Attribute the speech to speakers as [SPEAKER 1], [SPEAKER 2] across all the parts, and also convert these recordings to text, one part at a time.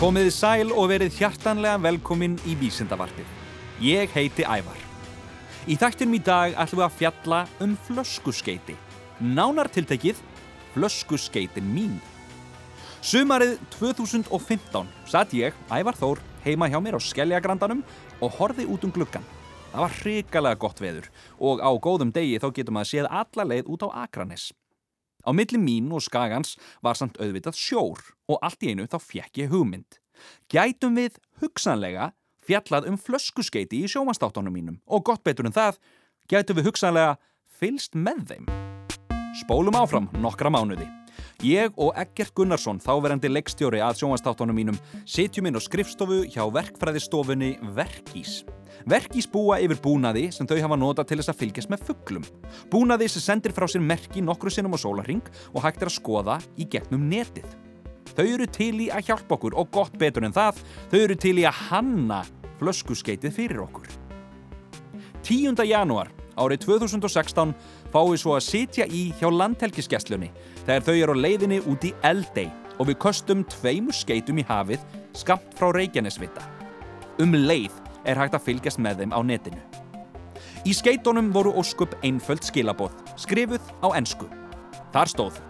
[SPEAKER 1] Komiði sæl og verið hjartanlega velkomin í Vísindavarpið. Ég heiti Ævar. Í þættinum í dag ætlum við að fjalla um flöskuskeiti. Nánar tiltekið, flöskuskeitin mín. Sumarið 2015 satt ég, Ævar Þór, heima hjá mér á Skelljagrandanum og horfi út um gluggan. Það var hrikalega gott veður og á góðum degi þá getur maður séð alla leið út á Akranes. Á milli mín og skagans var samt auðvitað sjór og allt í einu þá fjekk ég hugmynd. Gætum við hugsanlega fjallað um flöskuskeiti í sjómanstáttunum mínum og gott betur en það, gætum við hugsanlega fylst með þeim. Spólum áfram nokkra mánuði. Ég og Eggert Gunnarsson, þáverandi leikstjóri að sjómanstáttunum mínum, sitjum inn á skrifstofu hjá verkfræðistofunni Verkís. Verkís búa yfir búnaði sem þau hafa nota til þess að fylgjast með fugglum. Búnaði sem sendir frá sér merki nokkru sinnum á sólarring og hægt er að skoða í gegnum netið. Þau eru til í að hjálpa okkur og gott betur en það, þau eru til í að hanna flöskuskeitið fyrir okkur. 10. janúar árið 2016 fáum við svo að sitja í hjá landhelgiskesslunni þegar þau eru á leiðinni út í Eldey og við kostum tveimur skeitum í hafið skamt frá Reykjanesvita. Um leið er hægt að fylgjast með þeim á netinu. Í skeitunum voru óskup einföld skilaboð, skrifuð á ennsku. Þar stóð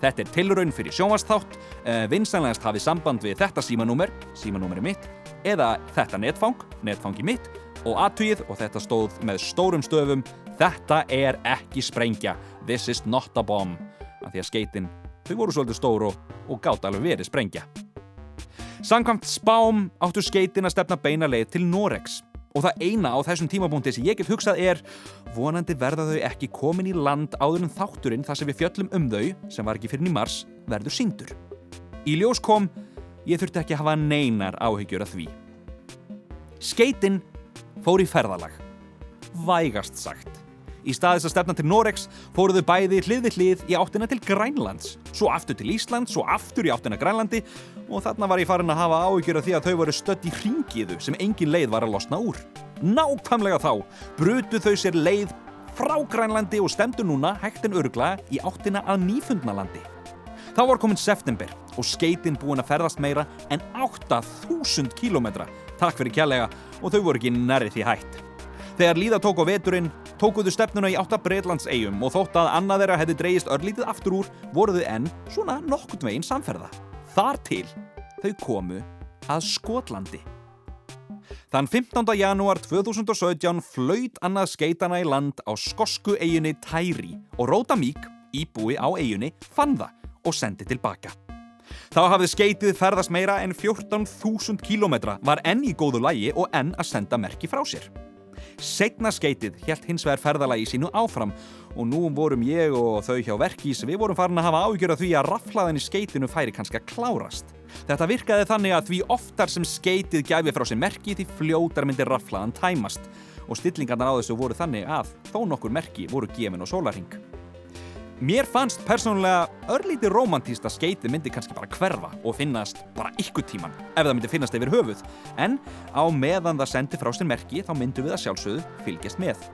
[SPEAKER 1] Þetta er tilraun fyrir sjónvastátt, uh, vinsanlegast hafið samband við þetta símanúmer, símanúmeri mitt, eða þetta netfang, netfangi mitt, og aðtugið, og þetta stóð með stórum stöfum, þetta er ekki sprengja, this is not a bomb, af því að skeitin, þau voru svolítið stór og, og gátt alveg verið sprengja. Samkvæmt spám áttu skeitin að stefna beina leið til Norex og það eina á þessum tímabúndi sem ég get hugsað er vonandi verða þau ekki komin í land áður en þátturinn þar sem við fjöllum um þau, sem var ekki fyrir nýmars, verður síndur. Í ljós kom, ég þurfti ekki að hafa neinar áhyggjur af því. Skeitin fór í ferðalag. Vægast sagt. Í staðis að stefna til Norex fóruðu bæði hlið við hlið í áttina til Grænlands, svo aftur til Ísland, svo aftur í áttina Grænlandi og þarna var ég farin að hafa áhyggjur af því að þau voru stött í hringiðu sem engin leið var að losna úr. Nákvæmlega þá brutu þau sér leið frá Grænlandi og stemdu núna hægtin örgla í áttina að Nýfundnalandi. Þá var komin september og skeitin búin að ferðast meira en 8000 kílometra, takk fyrir kjærlega, og þau voru ekki nærri því hætt. Þegar líða tók á veturinn, tókuðu stefnuna í átta Breitlands eigum og þótt að annað þeirra hefði dreyist örlítið aftur úr, voruðu enn svona nokkurt veginn samferða. Þar til þau komu að Skotlandi. Þann 15. janúar 2017 flaut annað skeitana í land á skosku eiginni Tæri og Róta Mík, íbúi á eiginni, fann það og sendi tilbaka. Þá hafði skeitið ferðast meira en 14.000 kílometra, var enn í góðu lægi og enn að senda merki frá sér. Segna skeitið helt hins vegar ferðalagi sínu áfram og nú vorum ég og þau hjá verkís við vorum farin að hafa ágjör af því að raflaðin í skeitinu færi kannski að klárast. Þetta virkaði þannig að því oftar sem skeitið gæfi frá sér merki því fljótar myndir raflaðan tæmast og stillingarnar á þessu voru þannig að þó nokkur merki voru gefin á sólarhing. Mér fannst persónulega örlítið romantíst að skeitið myndi kannski bara hverfa og finnast bara ykkur tíman ef það myndi finnast yfir höfuð en á meðan það sendi frá sér merki þá myndum við að sjálfsögðu fylgjast með.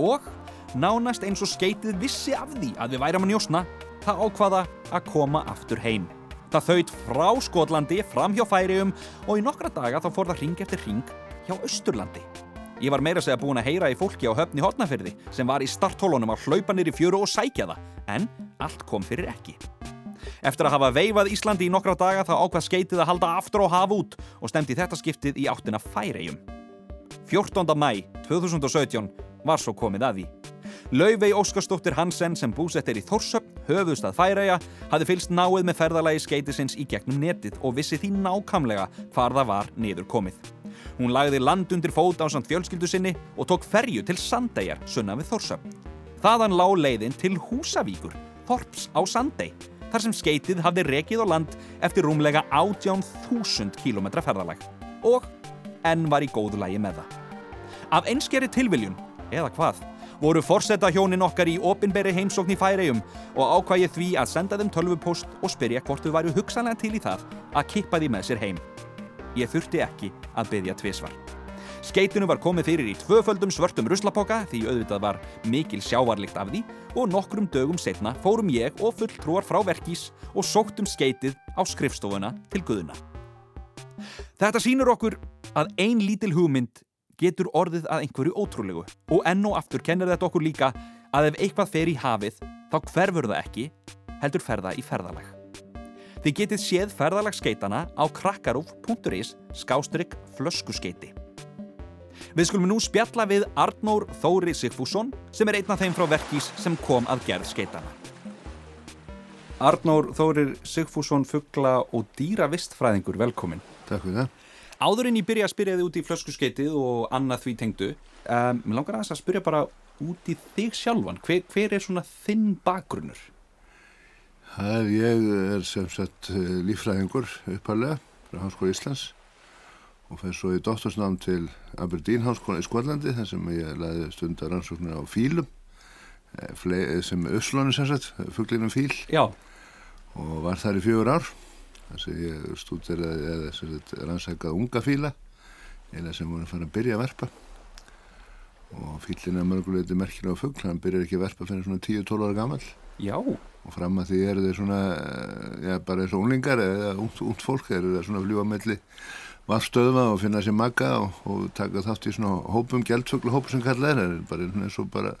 [SPEAKER 1] Og nánast eins og skeitið vissi af því að við væram að njósna það ákvaða að koma aftur heim. Það þaut frá Skotlandi fram hjá Færium og í nokkra daga þá fór það ring eftir ring hjá Östurlandi. Ég var meira segja búin að heyra í fólki á höfni hotnafyrði sem var í starthólunum að hlaupa nýri fjöru og sækja það, en allt kom fyrir ekki. Eftir að hafa veifað Íslandi í nokkra daga þá ákvað skeitið að halda aftur á haf út og stemdi þetta skiptið í áttina Færegjum. 14. mæ 2017 var svo komið að því. Laufey Óskarsdóttir Hansen sem búsett er í Þórsöpn, höfustad Færeja, hafði fylst náið með ferðalagi skeitisins í gegnum netið og vissi því nákamlega hvar það var niður komið. Hún lagði land undir fót á samt fjölskyldu sinni og tók ferju til Sandeyjar, sunna við Þórsöpn. Þaðan lág leiðin til Húsavíkur, Þorps á Sandey, þar sem skeitið hafði rekið á land eftir rúmlega 18.000 km ferðalag og enn var í góðu lægi með það. Af einskeri tilviljun, eða hvað, voru forsetta hjónin okkar í opinberi heimsókn í færegjum og ákvæði því að senda þeim tölvupost og spyrja hvort þau væru hugsanlega til í það að kippa því með sér heim. Ég þurfti ekki að byggja tvísvar. Skeitinu var komið fyrir í tvöföldum svörtum ruslapoka því auðvitað var mikil sjávarlikt af því og nokkrum dögum setna fórum ég og fulltrúar frá verkís og sóttum skeitið á skrifstofuna til Guðuna. Þetta sýnur okkur að ein lítil hugmynd getur orðið að einhverju ótrúlegu og enn og aftur kennir þetta okkur líka að ef eitthvað fer í hafið þá hverfur það ekki, heldur ferða í ferðalag. Þið getið séð ferðalagskeitana á krakkarúf.is skástrygg flöskuskeiti. Við skulum nú spjalla við Arnór Þóri Sigfússon sem er einn af þeim frá verkís sem kom að gerð skeitana. Arnór Þórir Sigfússon, fuggla og dýravistfræðingur, velkomin.
[SPEAKER 2] Takk fyrir það.
[SPEAKER 1] Áðurinn ég byrja að spyrja þið út í flöskuskeitið og annað því tengdu. Um, mér langar aðeins að spyrja bara út í þig sjálfan. Hver, hver er svona þinn bakgrunnur?
[SPEAKER 2] Það er, ég er sem sagt eh, lífræðingur uppalega frá Háskóla Íslands og fær svo í doktorsnám til Aberdeen Háskóla í Skvallandi þar sem ég laði stundar rannsóknir á fílum eh, sem Öslónu sem sagt, fugglinum fíl
[SPEAKER 1] Já.
[SPEAKER 2] og var þar í fjögur ár þar sem ég stúderaði eða sem sagt rannsækað unga fíla eða sem voru að fara að byrja að verpa og fílin er mörguleiti merkilega fuggl, hann byrjar ekki að verpa fyrir svona 10-12 ára gammal
[SPEAKER 1] Já.
[SPEAKER 2] Og fram að því eru þeir svona já, bara eins og unglingar eða út, fólk eru þeir svona að fljúa melli vaffstöðva og finna sér magga og, og taka þátt í svona hópum, gældfuglu hópum sem kallað er, er bara eins og bara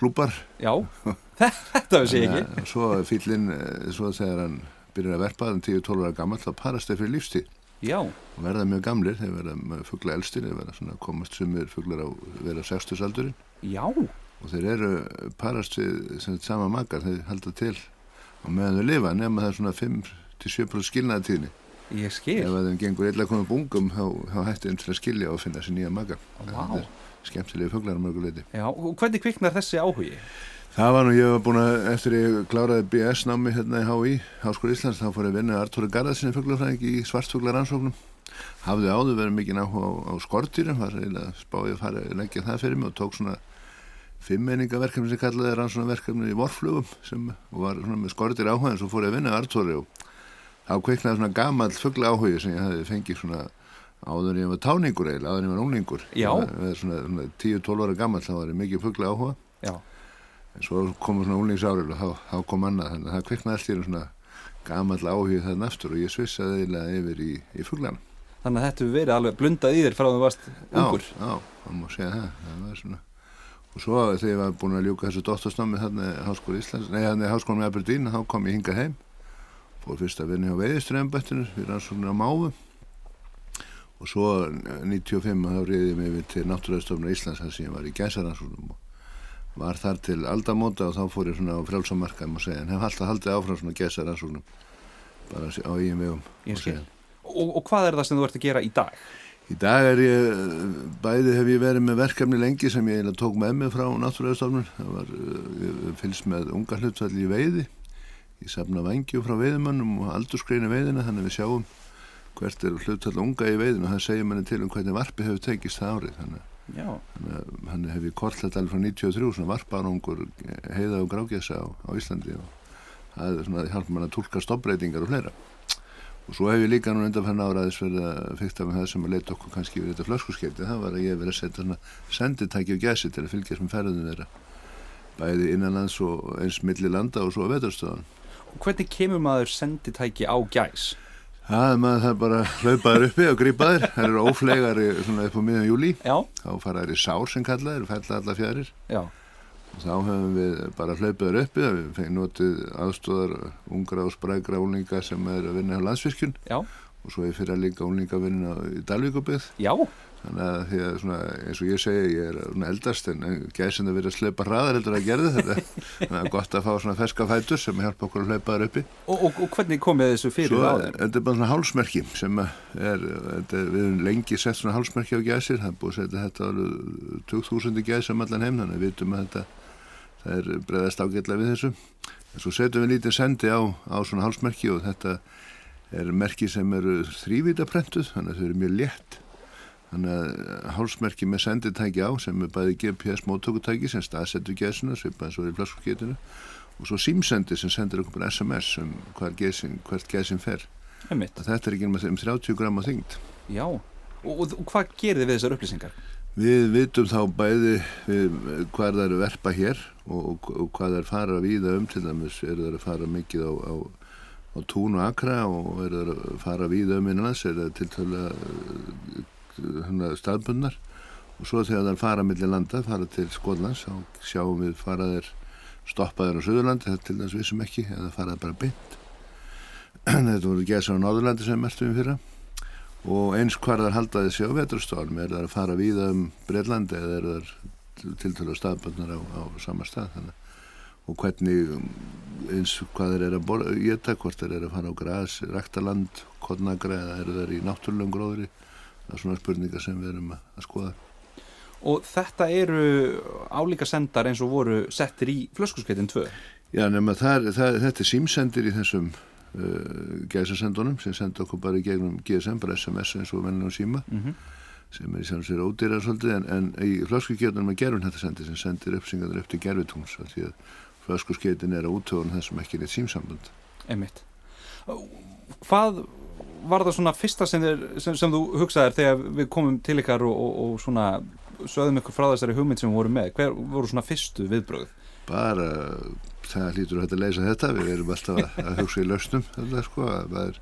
[SPEAKER 2] klúpar
[SPEAKER 1] Já, þetta veist ég ekki.
[SPEAKER 2] og svo fýllin, svo þegar hann byrjar að verpa þann 10-12 ára gammal þá parast þeir fyrir lífstíð.
[SPEAKER 1] Já.
[SPEAKER 2] og verða mjög gamlir, þeir verða fuggla elstir, þeir verða svona komast sumir fugglar á vera 60 aldurinn
[SPEAKER 1] Já.
[SPEAKER 2] Og þeir eru parast við sama magar, þeir halda til og meðan þau lifa nema það svona 5-7% skilnaðatíðni
[SPEAKER 1] Ég skil.
[SPEAKER 2] Ef þeim gengur illa komið bungum þá, þá hætti þeim til að skilja og finna sér nýja maga er skemmtilegi fugglar á mörguleiti
[SPEAKER 1] Já, og hvernig kviknar þessi áhugi?
[SPEAKER 2] það var nú, ég var búin að eftir ég kláraði BS námi hérna í HÍ Háskóla Íslands, þá fór ég vinna Artúri Garðarsinni fugglafræðing í svartfugglarannsóknum hafði áður verið mikið áhuga á, á skortýrum, var eiginlega spáið að fara að leggja það fyrir mig og tók svona fimmeiningaverkefni sem kallaði rannsónaverkefni í vorflugum sem var með skortýr áhuga en svo fór ég að vinna Artúri og þá kveiknaði svona gamall fuggla áhugi sem ég hafi fengið svona áður ég var táningur eiginlega, áður ég var unglingur. Svona- svona, svona 10-12 ára gamall þá var ég mikið fuggla áhuga
[SPEAKER 1] Já.
[SPEAKER 2] en svo komur svona unglingsárið og þá, þá kom annað þannig að það kviknaði allt í svona gamall áhugið þannig aftur og ég svissaði eiginlega yfir í, í fugglan
[SPEAKER 1] Þannig að þetta verið alveg blundað í þér frá þú varst ungur.
[SPEAKER 2] Já, já, það má segja það, það var svona og svo þegar ég var búin að ljúka þessu dóttorsnámi þannig Háskóla Íslands, nei þannig Háskóla með Aberdeen þá kom ég hingað heim fór fyrst að vinna hjá veiðiströðanbættinu við rannsóknir á máfu og svo 95 þá reyði ég mig við til Náttúröðstofnur Íslands þar sem ég var í gæsaransóknum og var þar til aldamóta og þá fór ég svona á frjálsamarka má segja, en hef alltaf haldið áfram svona gæsaransóknum bara á eigin vegum segja.
[SPEAKER 1] og, og hvað er það sem þú ert að gera í dag?
[SPEAKER 2] Í dag er ég, bæði hef ég verið með verkefni lengi sem ég eiginlega tók með mig frá náttúröðustofnun. Það var, ég fylgst með unga hlutfall í veiði. Ég safna vangjum frá veiðumannum og aldurskreina veiðina þannig að við sjáum hvert er hlutfall unga í veiðinu og það segir manni til um hvernig varpi hefur tekist það árið. Þannig, að- að hann hef ég kortlætt alveg frá 93 svona varparanungur heiða og grágesa á, á Íslandi og það er svona hjálp mann að tólka stoppbreytingar og fleira. Og svo hef ég líka nú undanfærin áraðis verið að fykta með það sem að leita okkur kannski við þetta flöskuskeiti. Það var að ég verið að setja svona senditæki og gæsi til að fylgjast með ferðinu þeirra. Bæði innanlands og eins milli landa og svo að veðarstöðan.
[SPEAKER 1] Og hvernig kemur maður senditæki á gæs?
[SPEAKER 2] Það er maður það bara hlaupaður uppi og grípa þér. Það eru óflegar upp á miðan júli.
[SPEAKER 1] Já.
[SPEAKER 2] Þá fara þær í sár sem kallaðir og fella alla fjærir.
[SPEAKER 1] Já.
[SPEAKER 2] Þá höfum við bara hlaupaður uppi. Við fengið notið aðstóðar ungra og sprækra úlinga sem er að vinna á landsvirkjun.
[SPEAKER 1] Já.
[SPEAKER 2] Og svo er fyrir að líka úlinga að vinna í Dalvíkubið.
[SPEAKER 1] Já.
[SPEAKER 2] Þannig að því að svona, eins og ég segi, ég er eldast en gæsin að vera að slöpa hraðar heldur að gerði þetta. Þannig að gott að fá svona ferska fætur sem hjálpa okkur að hlaupa þar uppi.
[SPEAKER 1] Og, og, og hvernig komið þessu fyrir
[SPEAKER 2] Svo
[SPEAKER 1] áður?
[SPEAKER 2] þetta er bara svona hálsmerki sem er, þetta, við höfum lengi sett svona hálsmerki á gæsir, það er búið að setja þetta alveg 20.000 gæs um allan heim, þannig að við vitum að þetta, það er bregðast ágætlega við þessu. En svo setjum við lítið sendi á, á svona hálsmerki og þetta er merki sem eru þrývítaprentuð, þannig að þau eru mjög létt. Þannig að hálsmerki með senditæki á sem er bæði GPS móttökutæki sem staðsetur gæsina, svipað eins og er í flaskurketinu og svo símsendi sem sendir okkur SMS um gæsin, hvert gæsin fer. Þetta er ekki um 30 gram að þyngd.
[SPEAKER 1] Já. Og, og, og hvað gerir þið við þessar upplýsingar?
[SPEAKER 2] Við vitum þá bæði hvað það eru verpa hér og, og, hvað það er fara víða um til dæmis eru það að fara mikið á, á, á tún og akra og er að fara við um innanlands er það til tölu staðbundnar. Og svo þegar það fara millir landa, fara til Skólands og sjáum við faraðir stoppaður á Suðurlandi, þetta til þess vissum ekki eða faraði bara beint. Þetta voru gæsar á Náðurlandi sem mestum við fyrra og eins hvar þar haldaði sig á veturstofnum er það að fara við um Breitlandi eða er það til tölu staðbundnar á, á sama stað þannig og hvernig eins hvað þeir eru að geta, hvort þeir eru að fara á græs, ræktaland, kodnagra eða eru þeir í náttúrulegum gróðri það er svona spurningar sem við erum að skoða
[SPEAKER 1] Og þetta eru álíka sendar eins og voru settir í flöskuskeitin 2?
[SPEAKER 2] Já, nema það, það, þetta er símsendir í þessum uh, gæsasendunum sem senda okkur bara í gegnum GSM, bara SMS eins og vennum síma mm -hmm. sem er í sér ódýrar svolítið en, en í flöskuskeitunum er gerun þetta sendir sem sendir uppsingaður upp til gerfitúns því að flöskuskeitin er að útöðun þessum ekki neitt símsambund.
[SPEAKER 1] Einmitt. Hvað var það svona fyrsta sem, þér, sem, sem þú hugsaðir þegar við komum til ykkar og, og, og svona sögðum ykkur frá þessari hugmynd sem við vorum með. Hver voru svona fyrstu viðbröð?
[SPEAKER 2] Bara það lítur að þetta leysa þetta. Við erum alltaf að, að hugsa í lausnum þetta sko er,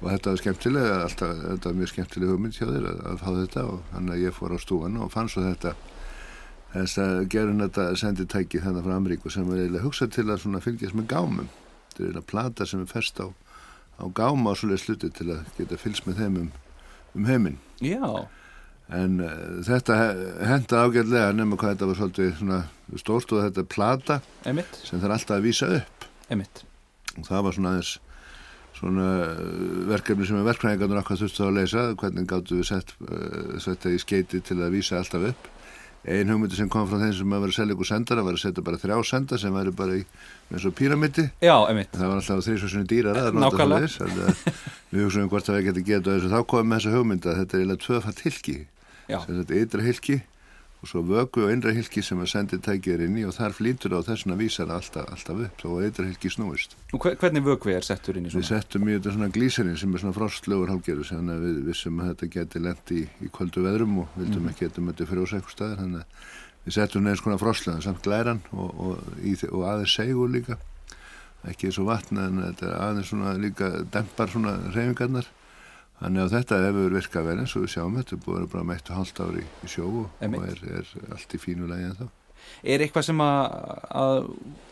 [SPEAKER 2] og þetta var skemmtilega alltaf, þetta var mjög skemmtileg hugmynd hjá þér að, að fá þetta og þannig að ég fór á stúan og fann svo þetta. Þess að gerun þetta senditæki þannig frá Ameríku sem er eiginlega hugsað til að fylgjast með gámum. Þetta er eiginlega plata sem er fest á, á gáma og svolítið sluti til að geta fylgst með þeim um, um heiminn.
[SPEAKER 1] Já
[SPEAKER 2] en uh, þetta henda ágæðlega nema hvað þetta var svolítið stórt og þetta er plata
[SPEAKER 1] Einmitt.
[SPEAKER 2] sem það er alltaf að vísa upp.
[SPEAKER 1] Einmitt.
[SPEAKER 2] og það var svona aðeins svona eh, verkefni sem er verkfræðingarnir okkar þurftu að leysa hvernig gáttu við sett þetta í skeiti til að vísa alltaf upp. Ein hugmyndi sem kom frá þeim sem að vera að selja ykkur sendara var að setja bara þrjá senda sem væri bara í eins og píramidi.
[SPEAKER 1] Já,
[SPEAKER 2] það var alltaf þrýsvarsunni dýrar
[SPEAKER 1] Nákvæmlega.
[SPEAKER 2] Við hugsaum hvort það við getum getað þessu. Þá komum við þessa hugmynda þetta er eiginlega tvöfalt hilki þetta ytra hilki og svo vöku og innra hilki sem að sendi tækir inn í og þar flýtur á þessuna vísar alltaf, alltaf upp og ytra hilki snúist
[SPEAKER 1] Og hvernig vöku er settur inn í svona?
[SPEAKER 2] Við settum í þetta svona glíserinn sem er svona frostlögur hálfgerðu sem við vissum að þetta geti lendi í, í kvöldu veðrum og vildum mm. ekki geta möttu frjósækustæðir þannig að við settum neins konar frostlöðan samt glæran og, og, og aðeins segur líka ekki eins og vatna en þetta aðeins svona líka dempar svona reyfingarnar Þannig að þetta hefur virkað vel eins og við sjáum þetta er búin að bara meitt og halda ári í sjó og, er, er allt í fínu lægi en þá.
[SPEAKER 1] Er eitthvað sem að, að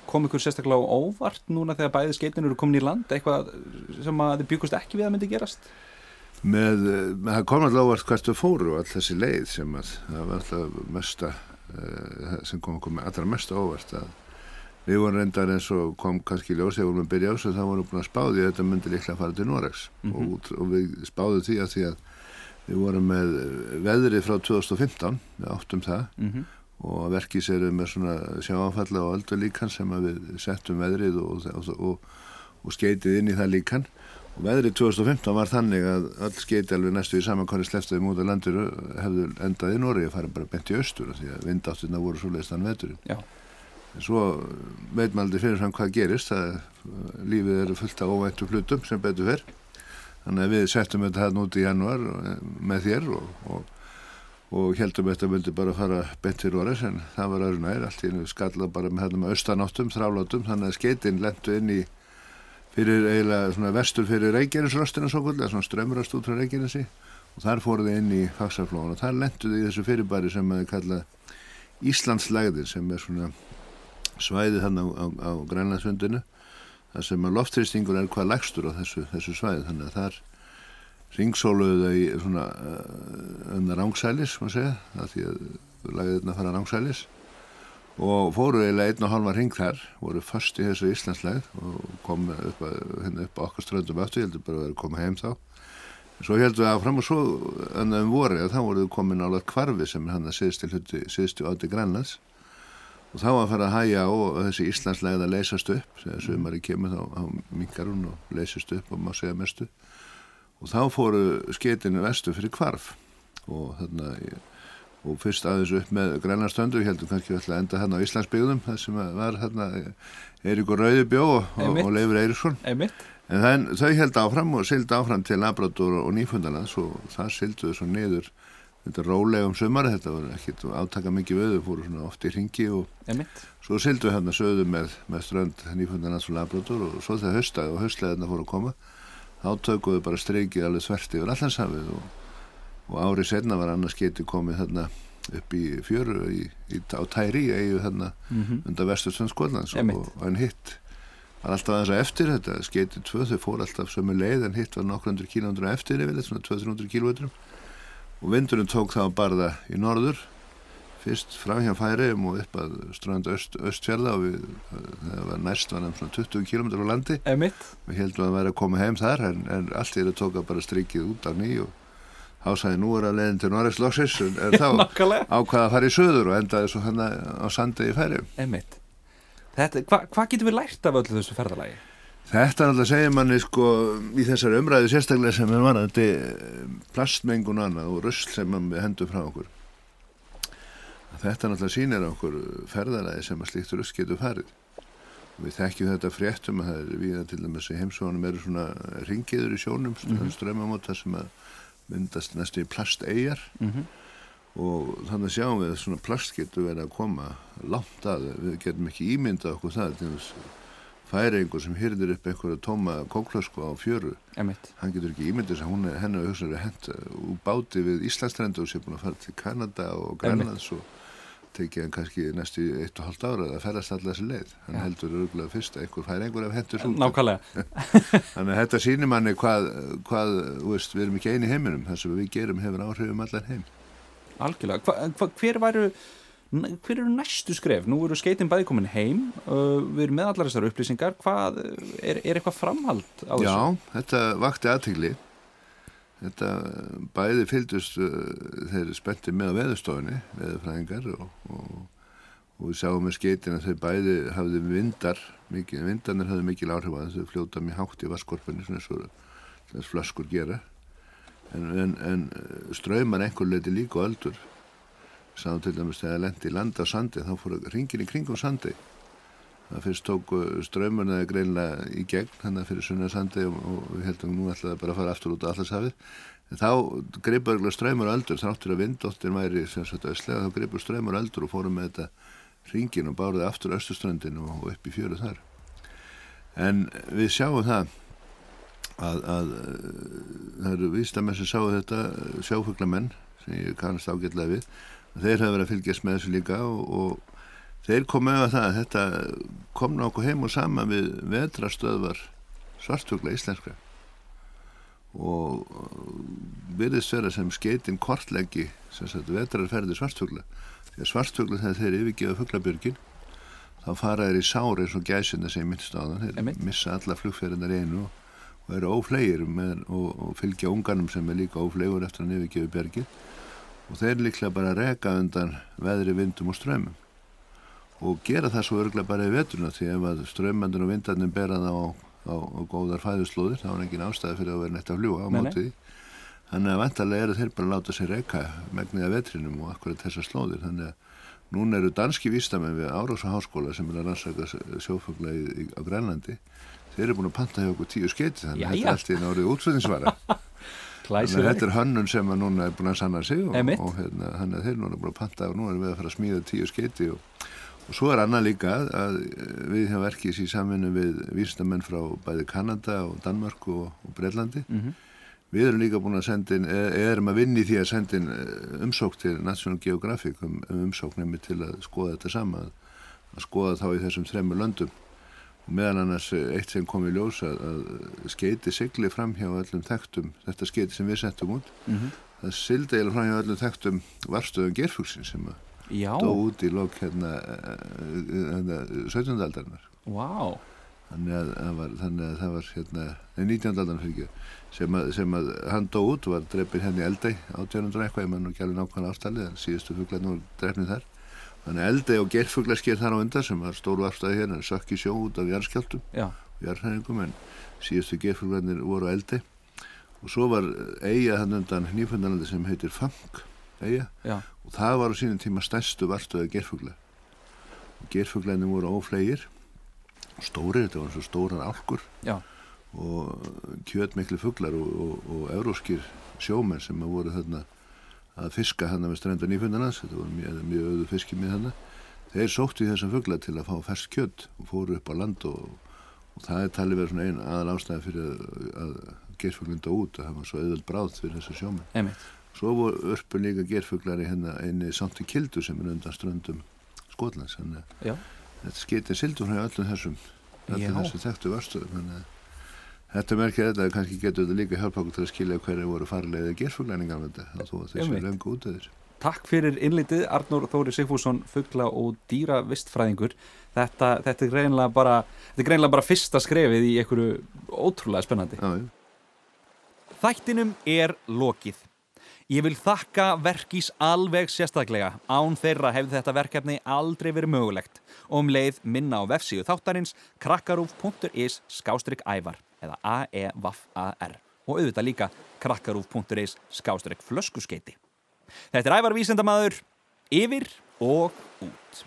[SPEAKER 1] kom ykkur sérstaklega óvart núna þegar bæði skeitin eru komin í land? Eitthvað sem að þið byggust ekki við að myndi gerast?
[SPEAKER 2] Með, með það kom alltaf óvart hvert við fóru og all þessi leið sem að það var alltaf mesta uh, sem kom okkur með allra mesta óvart að Við vorum reyndar eins og kom kannski ljós þegar við vorum að byrja ás og þá vorum búin að spáði að þetta myndi líklega að fara til Noregs. Mm -hmm. og, og við spáðum því að því að við vorum með veðrið frá 2015, við áttum það. Mm -hmm. og verkis eru með svona sjáanfalla og öldu líkan sem við settum veðrið og, og, og skeitið inn í það líkan. Og veðrið 2015 var þannig að öll skeiti alveg næstu í samankværi sleftaði mútið landir hefðu endað í Noregi að fara bara bent í austur því að vindáttina voru svo en svo veit maður aldrei fyrir hann hvað gerist. Það, lífið eru fullt af óvæntu hlutum sem betur fyrr þannig að við settum þetta hérna út í januar eh, með þér og, og, og heldum þetta myndi bara fara bent fyrir orðis en það var öðru nær. Allt í einu skalla bara með hérna með austanáttum, þrálátum þannig að skeitin lendu inn í fyrir eiginlega svona vestur fyrir Reykjanesröstina svo kvöld, eða svona strömmurast út frá Reykjanesi. Og þar fóruði inn í Faxarflóðan og þar lenduði í þessu fyrirbæri sem maður kalla Íslandslægðir sem er svona svæði þannig á, á, á Grænlandsvöndinu þar sem að loftrýstingur er hvað legstur á þessu, þessu svæði. Þannig að þar ringsóluðu þau svona önda uh, rángsælis maður segja, það því að lagði þetta að fara rángsælis og fóru eiginlega einn og halva ring þar voru först í þessu Íslandsleið og kom upp, hérna upp á okkar ströndum aftur, heldur bara að vera að koma heim þá. Svo heldum við áfram og svo annaðum voru að þá voruð komin álega kvarfi sem hann að síðustu átti Grænlands og þá að fara að hæja á þessi Íslandslegð að leysast upp. Þegar sömari kemur þá á mingarun og leysast upp og má segja mestu. Og þá fóru sketinu vestu fyrir kvarf og þarna og fyrst aðeins upp með grænarstöndu heldur kannski að enda hérna á Íslandsbyggðum það sem var hérna Eiríkur Rauðibjó og, og Leifur Eiríksson. En þau held áfram og sildi áfram til Labrador og Nýfundalands og það silduðu svo niður þetta rólega um sömari, þetta var ekkit átaka mikið við fórum svona oft í ringi og
[SPEAKER 1] Emitt.
[SPEAKER 2] svo sildum við hérna söðu með, með strönd nýfundanans og labrador og svo þegar höstaði og höstleðina fóru að koma þá tökum við bara streykið alveg þvert yfir allansafið og, og árið senna var annars getið komið þarna upp í fjöru í, í, á tæri eigu þarna
[SPEAKER 1] Mm -hmm.
[SPEAKER 2] undan vesturstönds Skotlands og, og en hitt var alltaf aðeins að eftir þetta skeitið tvö, þau fór alltaf sömu leið en hitt var nokkur hundur kílómetrum eftir yfir svona 200-300 kílómetrum og vindurinn tók þá barða í norður fyrst fram hjá færiðum og upp að strand öst, östfjörða og við, það var næst var nefn svona 20 kílómetrar á landi
[SPEAKER 1] Emitt.
[SPEAKER 2] við heldum að það væri að koma heim þar en, en allt í þetta tók að bara strikið út af ný og hásæði nú er að leiðin til Norris Lossis en, en þá ákvaða að fara í söður og endaði svo hann á sandi í færiðum.
[SPEAKER 1] Þetta, hva, hvað getum við lært af öllu þessu ferðalagi?
[SPEAKER 2] Þetta er alltaf að segja manni sko í þessari umræðu sérstaklega sem er varandi plastmengun og annað og rusl sem við hendum frá okkur. Þetta náttúrulega sýnir okkur ferðalagi sem að slíkt rusl getur farið. Við þekkjum þetta fréttum að það er við til dæmis í heimsónum eru svona ringiður í sjónum, mm. -hmm. strömmamóta sem að myndast næstu í plasteyjar
[SPEAKER 1] Mm -hmm.
[SPEAKER 2] og þannig sjáum við að svona plast getur verið að koma langt að við getum ekki ímyndað okkur það til þess færi einhver sem hyrðir upp einhverja tóma kóklösku á fjöru
[SPEAKER 1] Emitt.
[SPEAKER 2] hann getur ekki ímyndið þess að hún er henni að hugsa að hent úr báti við Íslandstrendu og sé búin að fara til Kanada og Grænlands og tekið hann kannski næstu í eitt og hálft ára að ferðast allar þessi leið hann
[SPEAKER 1] Já.
[SPEAKER 2] heldur örgulega fyrst að einhver færi einhver af hendur út
[SPEAKER 1] Nákvæmlega.
[SPEAKER 2] þannig að þetta sýnir manni hvað, hvað veist, við erum ekki eini heiminum það sem við gerum hefur áhrifum allan heim
[SPEAKER 1] Algjörlega. Hva, hva, hver væru hver eru næstu skref? Nú eru skeitin bæði komin heim uh, við erum með allar þessar upplýsingar hvað, er, er eitthvað framhald á þessu?
[SPEAKER 2] Já, þetta vakti aðtegli þetta bæði fylgdust uh, þeir spennti með á veðurstofunni veðurfræðingar og, og, og við sáum með skeitin að þeir bæði hafði vindar, mikið, vindarnir hafði mikil áhrif að þau fljóta mjög hátt í vaskorpunni svona og þess flaskur gera en, en, en ströymar einhver leiti líka á öldur sáum til dæmis þegar lendi landa sandi þá fór ringin í kringum sandi. Það fyrst tók ströymurna greinlega í gegn þannig að fyrir sunna sandi og, og við heldum nú ætlaði bara að fara aftur út á allarsafið en þá greipur ströymur öldur þráttur að vindóttin væri öslega þá greipur ströymur öldur og fórum með þetta ringin og báruði aftur östuströndin og, upp í fjöru þar. En við sjáum það að, að það eru vístamenn sem sáu þetta sjáfuglamenn sem ég kannast ágætlega við þeir hafa verið að fylgjast með þessu líka og, og þeir komu með það að þetta kom nokkuð heim og sama við vetrastöðvar svartfugla íslenskra. Og virðist vera sem skeitin kortleggi sem sagt vetrarferði svartfugla. Því að svartfugla þegar þeir yfirgefa fuglabjörgin þá fara þeir í sár eins og gæsina sem minnst á þann þeir missa alla flugferðinar einu og, eru óflegir með, og, og fylgja unganum sem er líka óflegur eftir að yfirgefa björgin og þeir líklega bara reka undan veðri, vindum og strömmum og gera það svo örglega bara í veturna því ef að strömmandun og vindarnir bera það á, á, á góðar fæðuslóðir þá er engin ástæði fyrir að vera neitt að fljúa á
[SPEAKER 1] Nei, nei.
[SPEAKER 2] móti því. Þannig að vantarlega eru þeir bara að láta sér reka megnið af vetrinum og akkurat þessar slóðir. Þannig að núna eru danski vístamenn við Árós og Háskóla sem er að rannsaka sjófugla á Grænlandi. Þeir eru búin að panta hjá okkur tíu skeiti þannig að þetta er allt í nárið útflutningsvara Þannig að þetta er hönnun sem að núna er búin að sanna sig og, og hérna, hann er þeir núna búin að panta og nú erum við að fara að smíða tíu skeiti og, og svo er annað líka að eh, við hjá verkis í samvinnu við vísindamenn frá bæði Kanada og Danmark og, og Breitlandi
[SPEAKER 1] Mhm.
[SPEAKER 2] við erum líka búin að senda inn e- erum að vinni því að senda inn eh, umsók til National Geographic um, um umsóknemi til að skoða þetta sama að, skoða þá í þessum þremur löndum meðan annars eh, eitt sem kom í ljós að, að skeiti sigli fram hjá öllum þekktum, þetta skeiti sem við settum út
[SPEAKER 1] Mhm.
[SPEAKER 2] það sildi eiginlega fram hjá öllum þekktum varstöðum gerfugsin sem dó út í lók hérna, eh, hérna 17. aldarinnar
[SPEAKER 1] vá
[SPEAKER 2] þannig að það var, að það var hérna, nei, 19. aldarinnar fyrir ekki sem að, sem að hann dó út var dreipin henni eldei 1800 eitthvað, ég nú ekki alveg nákvæmlega ástalið en síðustu fuglar nú dreipnið þar þannig að eldei og gerfuglarsker þar á undan sem var stóru afstæði hérna, sökk í sjó út af jarðskjáltum
[SPEAKER 1] Já,
[SPEAKER 2] jarðhæðingum en síðustu gerfuglarnir voru á eldi. Og svo var eiga þann undan nýfundalandi sem heitir Fang eiga
[SPEAKER 1] já,
[SPEAKER 2] og það var á sínum tíma stærstu varstöðu gerfugla og gerfuglarnir voru óflegir stórir, þetta var svo stóran álkur.
[SPEAKER 1] Já.
[SPEAKER 2] Og kjötmikli fuglar og, og, og euróskir sjómenn sem voru þarna að fiska hann með strenda nýfundanans, þetta var mjög, mjög öðu fiski með hann, þeir sóttu í þessum fuggla til að fá fersk kjött og fóru upp á land og, og það er talið verið svona einn aðal ástæði fyrir að, að gerfuglunda út að það var svo auðvöld bráð fyrir þessu.
[SPEAKER 1] Einmitt.
[SPEAKER 2] Svo voru örpun líka gerfuglar í hérna einni samt í kildu sem er undan ströndum Skotlands, þannig að þetta skeitir sildur frá öllum þessum, öllum þessum þekktu vörstöðum, þannig að Þetta merkir þetta að kannski getur þetta líka hjálpa okkur til að skilja hverju voru farlega gerfuglæningar með þetta, þó að þessi
[SPEAKER 1] Einmitt.
[SPEAKER 2] er löngu út þessu.
[SPEAKER 1] Takk fyrir innlitið Arnór Þóri Sigfússon fuggla og dýra vistfræðingur þetta, þetta er greinlega bara þetta er greinlega bara fyrsta skrefið í einhverju ótrúlega spennandi
[SPEAKER 2] Já.
[SPEAKER 1] Þættinum er lokið Ég vil þakka verkís alveg sérstaklega án þeirra hefði þetta verkefni aldrei verið mögulegt og um leið minna á vefsíðu þáttarins krakkarúf.is skástrík ævar eða A-E-V-A-R og auðvitað líka krakkarúf.is skástrík flöskuskeiti Þetta er ævar vísendamaður yfir og út